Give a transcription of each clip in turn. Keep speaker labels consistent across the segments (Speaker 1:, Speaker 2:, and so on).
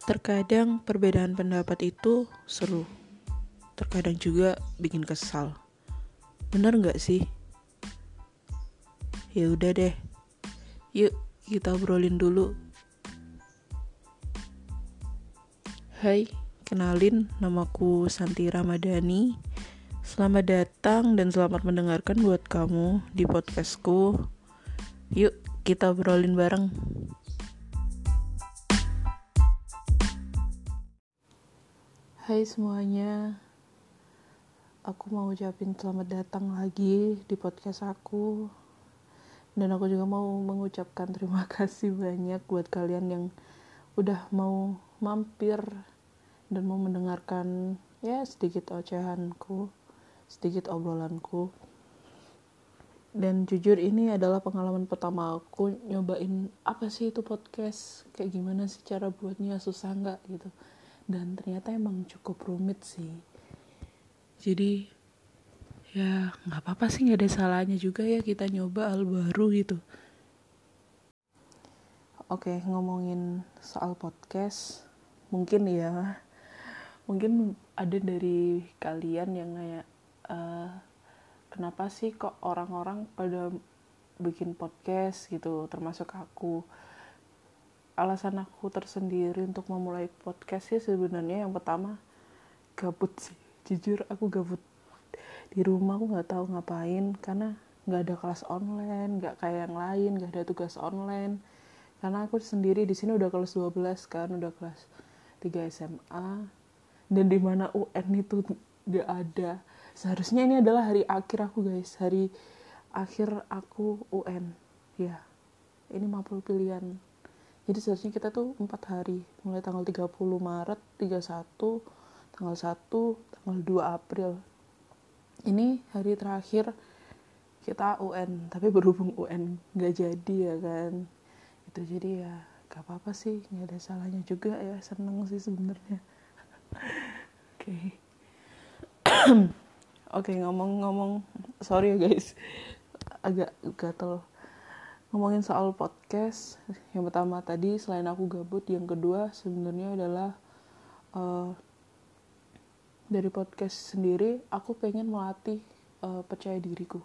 Speaker 1: Terkadang perbedaan pendapat itu seru, terkadang juga bikin kesal. Bener nggak sih? Ya udah deh, yuk kita obrolin dulu. Hai, kenalin namaku Santi Ramadhani. Selamat datang dan selamat mendengarkan buat kamu di podcastku. Yuk kita obrolin bareng. Hai semuanya, aku mau ucapin selamat datang lagi di podcast aku. Dan aku juga mau mengucapkan terima kasih banyak buat kalian yang udah mau mampir dan mau mendengarkan ya sedikit ocehanku, sedikit obrolanku. Dan jujur ini adalah pengalaman pertama aku nyobain apa sih itu podcast, kayak gimana sih cara buatnya, susah nggak gitu dan ternyata emang cukup rumit sih. Jadi ya nggak apa-apa sih nggak ada salahnya juga ya kita nyoba hal baru gitu. Oke ngomongin soal podcast mungkin ya. Mungkin ada dari kalian yang kayak uh, kenapa sih kok orang-orang pada bikin podcast gitu termasuk aku alasan aku tersendiri untuk memulai podcast sih sebenarnya yang pertama gabut sih. Jujur aku gabut di rumah aku nggak tahu ngapain karena nggak ada kelas online nggak kayak yang lain nggak ada tugas online. Karena aku sendiri di sini udah kelas 12 kan udah kelas 3 SMA dan di mana UN itu nggak ada. Seharusnya ini adalah hari akhir aku guys. Hari akhir aku UN ya ini 50 pilihan jadi seharusnya kita tuh empat hari. Mulai tanggal 30 Maret 31 tanggal 1 tanggal 2 April. Ini hari terakhir kita UN tapi berhubung UN nggak jadi ya kan? Itu jadi ya gak apa-apa sih nggak ada salahnya juga ya seneng sih sebenarnya. Oke. Oke ngomong-ngomong sorry ya guys agak gatel ngomongin soal podcast yang pertama tadi selain aku gabut yang kedua sebenarnya adalah uh, dari podcast sendiri aku pengen melatih uh, percaya diriku.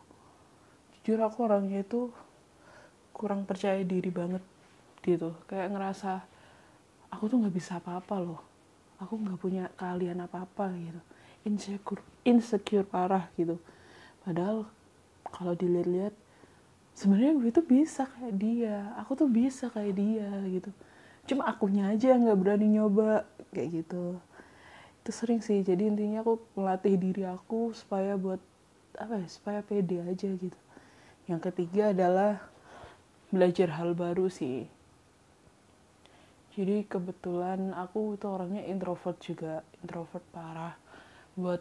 Speaker 1: Jujur aku orangnya itu kurang percaya diri banget gitu. Kayak ngerasa aku tuh nggak bisa apa-apa loh. Aku nggak punya kalian apa-apa gitu. Insecure insecure parah gitu. Padahal kalau dilihat-lihat sebenarnya gue tuh bisa kayak dia. Aku tuh bisa kayak dia gitu. Cuma akunya aja nggak berani nyoba kayak gitu. Itu sering sih. Jadi intinya aku melatih diri aku supaya buat apa ya supaya pede aja gitu. Yang ketiga adalah belajar hal baru sih. Jadi kebetulan aku itu orangnya introvert juga. Introvert parah. Buat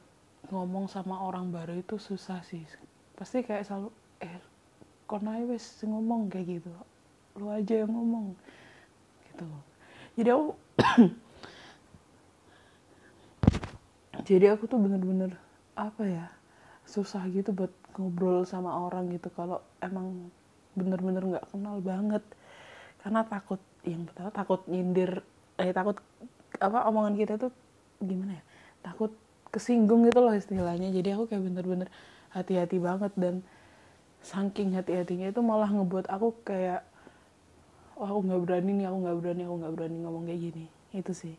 Speaker 1: ngomong sama orang baru itu susah sih. Pasti kayak selalu eh konai wes ngomong kayak gitu. Lu aja yang ngomong. Gitu jadi aku jadi aku tuh bener-bener apa ya susah gitu buat ngobrol sama orang gitu. Kalau emang bener-bener nggak -bener kenal banget. Karena takut yang pertama takut nyindir eh takut apa omongan kita tuh gimana ya takut kesinggung gitu loh istilahnya. Jadi aku kayak bener-bener hati-hati banget dan saking hati-hatinya itu malah ngebuat aku kayak oh aku nggak berani nih aku nggak berani aku nggak berani ngomong kayak gini. Itu sih.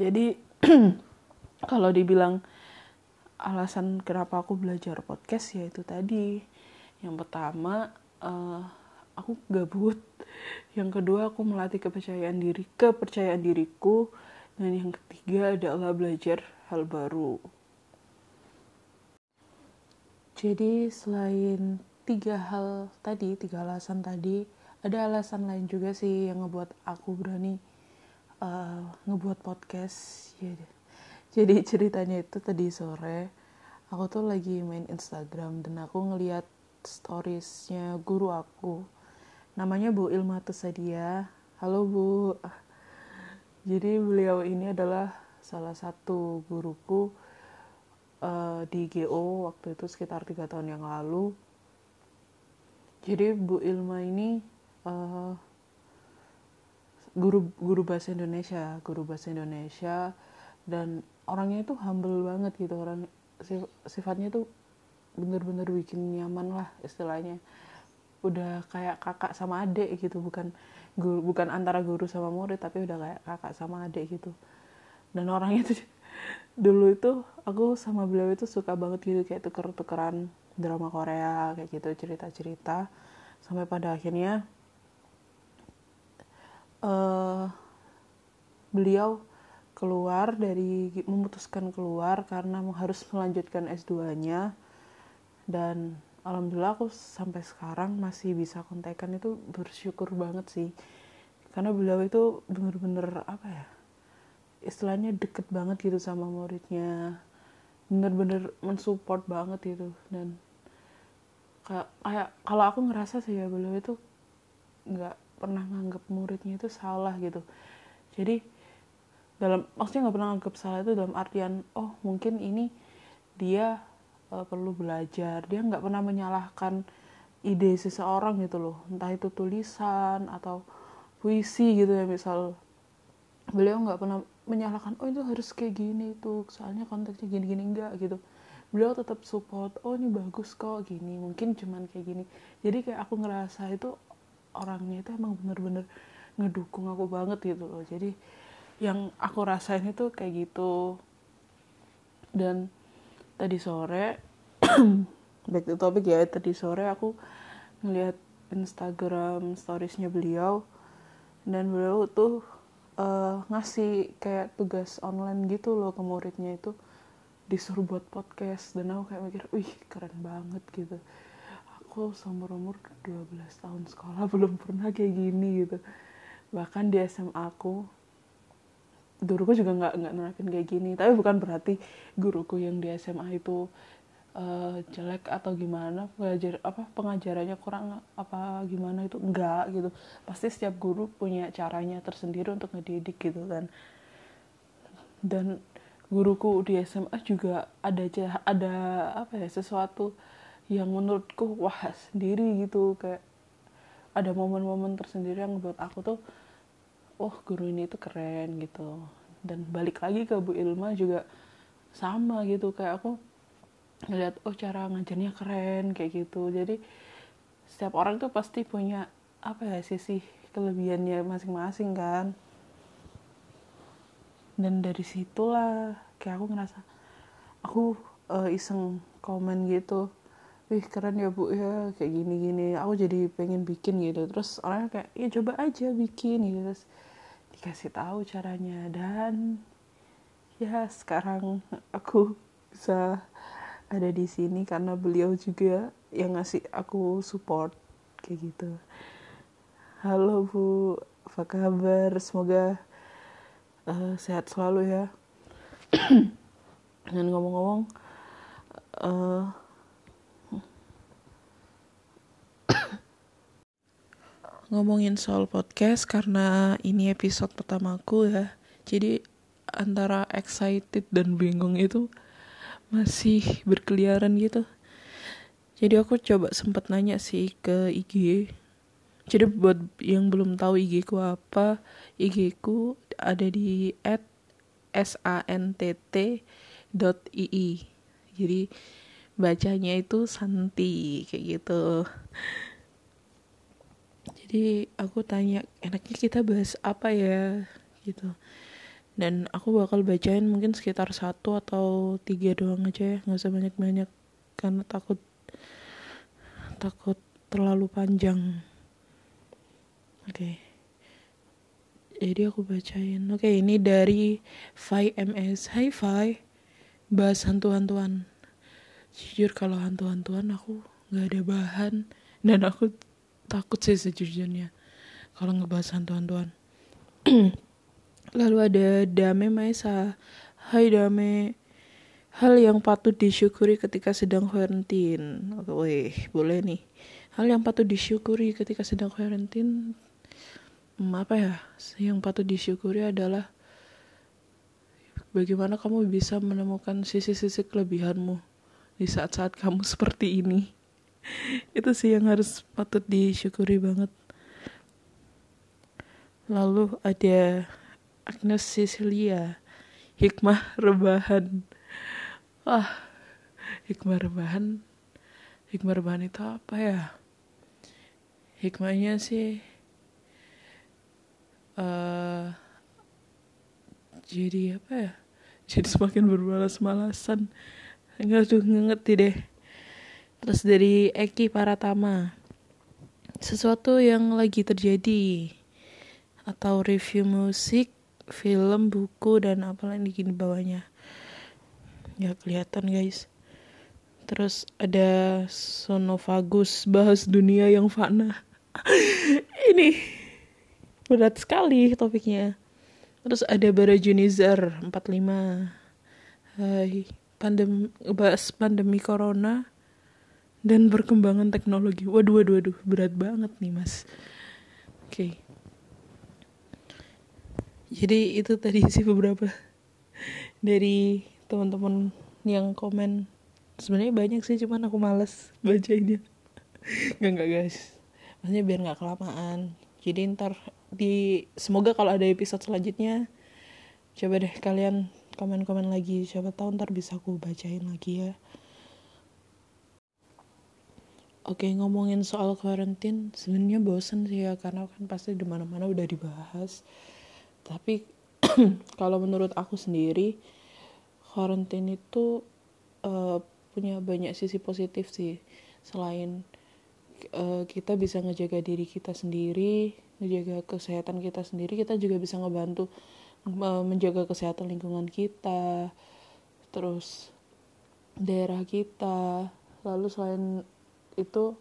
Speaker 1: Jadi kalau dibilang alasan kenapa aku belajar podcast ya itu tadi. Yang pertama uh, aku gabut. Yang kedua aku melatih kepercayaan diri kepercayaan diriku. Dan yang ketiga adalah belajar hal baru. Jadi selain tiga hal tadi tiga alasan tadi. Ada alasan lain juga sih yang ngebuat aku berani uh, ngebuat podcast. Ya jadi ceritanya itu tadi sore aku tuh lagi main Instagram dan aku ngeliat storiesnya guru aku. Namanya Bu Ilma Tusadia. Halo Bu. Jadi beliau ini adalah salah satu guruku uh, di GO waktu itu sekitar tiga tahun yang lalu jadi Bu Ilma ini uh, guru guru bahasa Indonesia guru bahasa Indonesia dan orangnya itu humble banget gitu. Orang sifatnya tuh bener-bener bikin nyaman lah istilahnya. Udah kayak kakak sama adik gitu bukan guru bukan antara guru sama murid tapi udah kayak kakak sama adik gitu. Dan orangnya tuh dulu itu aku sama beliau itu suka banget gitu kayak tuker-tukeran drama Korea kayak gitu cerita-cerita. Sampai pada akhirnya uh, beliau keluar dari memutuskan keluar karena harus melanjutkan S2-nya dan alhamdulillah aku sampai sekarang masih bisa kontekan. Itu bersyukur banget sih. Karena beliau itu bener-bener apa ya istilahnya deket banget gitu sama muridnya. Bener-bener mensupport banget gitu. Dan kayak kalau aku ngerasa sih ya beliau itu nggak pernah nganggap muridnya itu salah gitu. Jadi dalam maksudnya nggak pernah nganggap salah itu dalam artian oh mungkin ini dia uh, perlu belajar. Dia nggak pernah menyalahkan ide seseorang gitu loh. Entah itu tulisan atau puisi gitu ya misal. Beliau nggak pernah menyalahkan oh itu harus kayak gini tuh soalnya konteksnya gini-gini. Enggak gitu. Beliau tetap support oh ini bagus kok gini mungkin cuman kayak gini. Jadi kayak aku ngerasa itu orangnya itu emang bener-bener ngedukung aku banget gitu loh. Jadi yang aku rasain itu kayak gitu. Dan tadi sore back to topic ya tadi sore aku ngeliat Instagram storiesnya beliau dan beliau tuh uh, ngasih kayak tugas online gitu loh ke muridnya itu. Disuruh buat podcast. Dan aku kayak mikir wih keren banget gitu. Aku seumur umur 12 tahun sekolah belum pernah kayak gini gitu. Bahkan di SMA aku guruku juga nggak nggak nerapin kayak gini. Tapi bukan berarti guruku yang di SMA itu uh, jelek atau gimana pengajar apa pengajarannya kurang apa gimana itu enggak gitu. Pasti setiap guru punya caranya tersendiri untuk ngedidik gitu kan. Dan guruku di SMA juga ada ada apa ya sesuatu yang menurutku wah sendiri gitu. Kayak ada momen-momen tersendiri yang buat aku tuh oh guru ini tuh keren gitu. Dan balik lagi ke Bu Ilma juga sama gitu. Kayak aku ngeliat oh cara ngajarnya keren kayak gitu. Jadi setiap orang tuh pasti punya apa ya sisi kelebihannya masing-masing kan. Dan dari situlah kayak aku ngerasa aku uh, iseng komen gitu. Wih keren ya bu ya kayak gini gini aku jadi pengen bikin gitu. Terus orangnya kayak ya coba aja bikin gitu. Terus dikasih tahu caranya. Dan ya sekarang aku bisa ada di sini karena beliau juga yang ngasih aku support kayak gitu. Halo bu. Apa kabar? Semoga uh, sehat selalu ya. Dan ngomong-ngomong uh, ngomongin soal podcast karena ini episode pertamaku ya. Jadi antara excited dan bingung itu masih berkeliaran gitu. Jadi aku coba sempat nanya sih ke IG. Jadi buat yang belum tahu IG ku apa, IG ku ada di at santt.ii. Jadi bacanya itu Santi kayak gitu jadi aku tanya enaknya kita bahas apa ya gitu dan aku bakal bacain mungkin sekitar satu atau tiga doang aja ya. Nggak usah banyak banyak karena takut takut terlalu panjang. Oke. Okay. jadi aku bacain. Oke okay, ini dari Fi MS Hai Fi bahas hantu-hantuan. Jujur kalau hantu-hantuan aku nggak ada bahan. Dan aku takut sih sejujurnya kalau ngebahas hantu-hantuan lalu ada Dame Maesa. Hai Dame hal yang patut disyukuri ketika sedang quarantine. Oke weh boleh nih. Hal yang patut disyukuri ketika sedang quarantine hmm, apa ya? Yang patut disyukuri adalah bagaimana kamu bisa menemukan sisi-sisi kelebihanmu di saat-saat kamu seperti ini. Itu sih yang harus patut disyukuri banget. Lalu ada Agnes Cecilia. Hikmah rebahan. Wah hikmah rebahan. Hikmah rebahan itu apa ya? Hikmahnya sih uh, jadi apa ya? Jadi semakin bermalas-malasan. Enggak tuh ngerti deh. Terus dari Eki Paratama. Sesuatu yang lagi terjadi atau review musik film buku dan apa lagi di bawahnya. Ya kelihatan guys. Terus ada Sonofagus bahas dunia yang fana. Ini berat sekali topiknya. Terus ada Barajunizar 45 Hai pandem bahas pandemi corona dan perkembangan teknologi. Waduh waduh waduh berat banget nih mas. Oke. okay. Jadi itu tadi sih beberapa dari teman-teman yang komen. Sebenarnya banyak sih cuman aku males bacainnya. Nggak nggak guys. Maksudnya biar nggak kelamaan. Jadi ntar di semoga kalau ada episode selanjutnya coba deh kalian komen-komen lagi. Siapa tahu ntar bisa aku bacain lagi ya. Oke ngomongin soal karantin sebenarnya bosen sih ya karena kan pasti di mana-mana udah dibahas tapi kalau menurut aku sendiri karantin itu uh, punya banyak sisi positif sih. Selain uh, kita bisa ngejaga diri kita sendiri ngejaga kesehatan kita sendiri kita juga bisa ngebantu uh, menjaga kesehatan lingkungan kita terus daerah kita. Lalu selain itu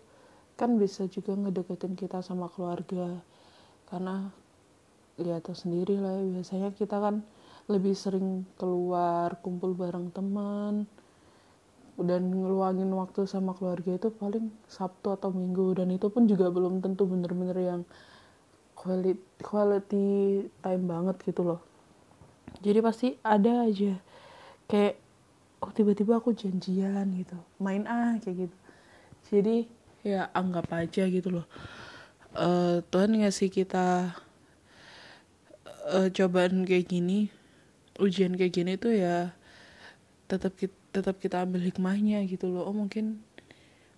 Speaker 1: kan bisa juga ngedeketin kita sama keluarga. Karena lihat sendiri lah ya, biasanya kita kan lebih sering keluar kumpul bareng teman dan ngeluangin waktu sama keluarga itu paling Sabtu atau Minggu. Dan itu pun juga belum tentu bener-bener yang quality, quality time banget gitu loh. Jadi pasti ada aja. Kayak oh tiba-tiba aku janjian gitu. Main ah kayak gitu. Jadi ya anggap aja gitu loh. Uh, Tuhan ngasih kita uh, cobaan kayak gini ujian kayak gini tuh ya tetap kita tetap kita ambil hikmahnya gitu loh. Oh mungkin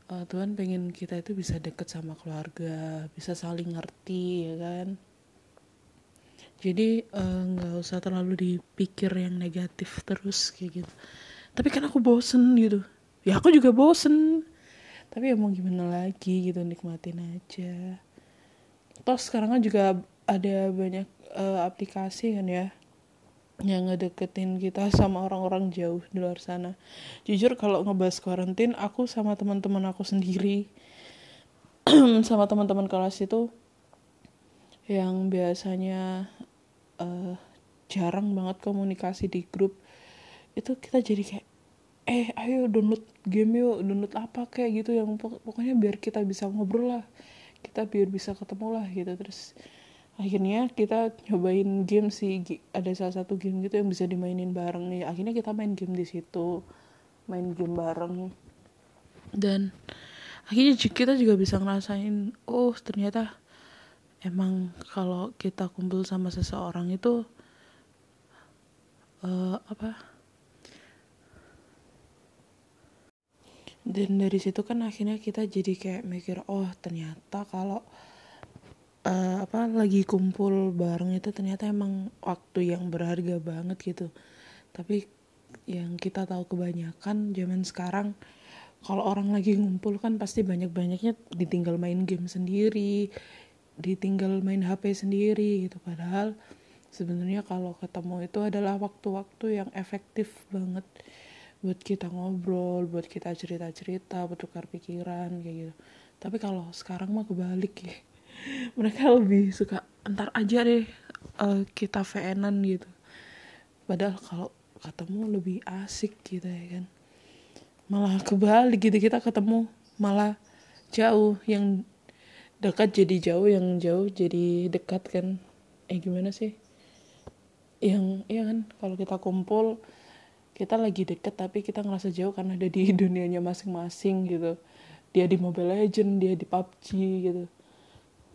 Speaker 1: uh, Tuhan pengen kita itu bisa deket sama keluarga bisa saling ngerti ya kan? Jadi eh, nggak uh, usah terlalu dipikir yang negatif terus kayak gitu. Tapi kan aku bosen gitu. Ya aku juga bosen. Tapi ya mau gimana lagi gitu nikmatin aja. Toh sekarang kan juga ada banyak uh, aplikasi kan ya yang ngedeketin kita sama orang-orang jauh di luar sana. Jujur kalau ngebahas karantin, aku sama teman-teman aku sendiri sama teman-teman kelas itu yang biasanya uh, jarang banget komunikasi di grup itu kita jadi kayak eh ayo download game yuk download apa kayak gitu yang pokoknya biar kita bisa ngobrol lah kita biar bisa ketemu lah gitu terus akhirnya kita cobain game sih ada salah satu game gitu yang bisa dimainin bareng. Nih akhirnya kita main game di situ. Main game bareng. Dan akhirnya kita juga bisa ngerasain oh ternyata emang kalau kita kumpul sama seseorang itu uh, apa? Dan dari situ kan akhirnya kita jadi kayak mikir oh ternyata kalau uh, apa lagi kumpul bareng itu ternyata emang waktu yang berharga banget gitu. Tapi yang kita tahu kebanyakan zaman sekarang kalau orang lagi ngumpul kan pasti banyak-banyaknya ditinggal main game sendiri ditinggal main HP sendiri gitu. Padahal sebenarnya kalau ketemu itu adalah waktu-waktu yang efektif banget buat kita ngobrol, buat kita cerita-cerita, bertukar pikiran kayak gitu. Tapi kalau sekarang mah kebalik ya mereka lebih suka entar aja deh uh, kita VN-an gitu. Padahal kalau ketemu lebih asik gitu ya kan. Malah kebalik gitu kita ketemu malah jauh yang dekat jadi jauh yang jauh jadi dekat kan. Eh gimana sih? Yang iya kan kalau kita kumpul kita lagi deket tapi kita ngerasa jauh karena ada di dunianya masing-masing gitu. Dia di Mobile Legend dia di PUBG gitu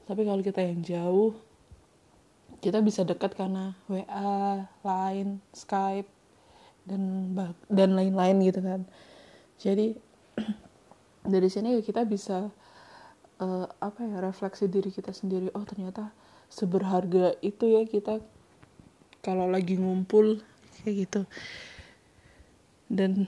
Speaker 1: tapi kalau kita yang jauh kita bisa dekat karena WA, Line, Skype dan dan lain-lain gitu kan. Jadi dari sini kita bisa uh, apa ya refleksi diri kita sendiri. Oh ternyata seberharga itu ya kita kalau lagi ngumpul kayak gitu. Dan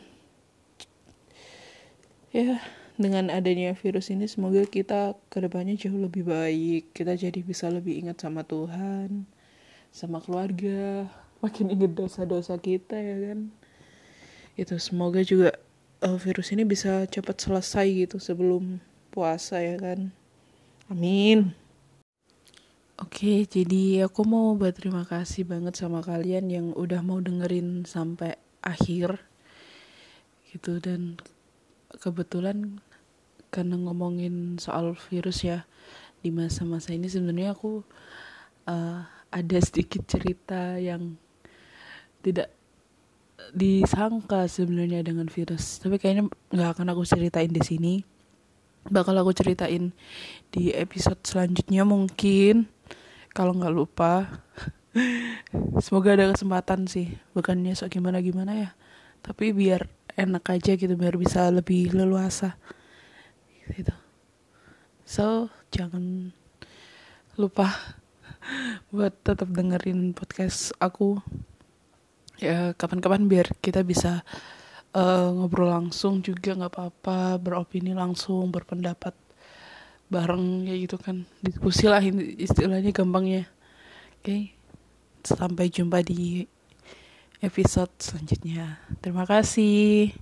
Speaker 1: ya dengan adanya virus ini semoga kita ke depannya jauh lebih baik. Kita jadi bisa lebih ingat sama Tuhan sama keluarga makin ingat dosa-dosa kita ya kan? Itu semoga juga uh, virus ini bisa cepat selesai gitu sebelum puasa ya kan? Amin. Oke, jadi aku mau berterima kasih banget sama kalian yang udah mau dengerin sampai akhir. Gitu dan kebetulan karena ngomongin soal virus ya di masa-masa ini sebenarnya aku uh, ada sedikit cerita yang tidak disangka sebenarnya dengan virus. Tapi kayaknya nggak akan aku ceritain di sini. Bakal aku ceritain di episode selanjutnya mungkin kalau nggak lupa. Semoga ada kesempatan sih bukannya sok gimana gimana ya. Tapi biar enak aja gitu biar bisa lebih leluasa. Gitu. So jangan lupa buat tetap dengerin podcast aku. Ya kapan-kapan biar kita bisa uh, ngobrol langsung juga nggak apa-apa beropini langsung berpendapat bareng ya gitu kan. Diskusi lah istilahnya gampangnya. Oke okay. sampai jumpa di episode selanjutnya. Terima kasih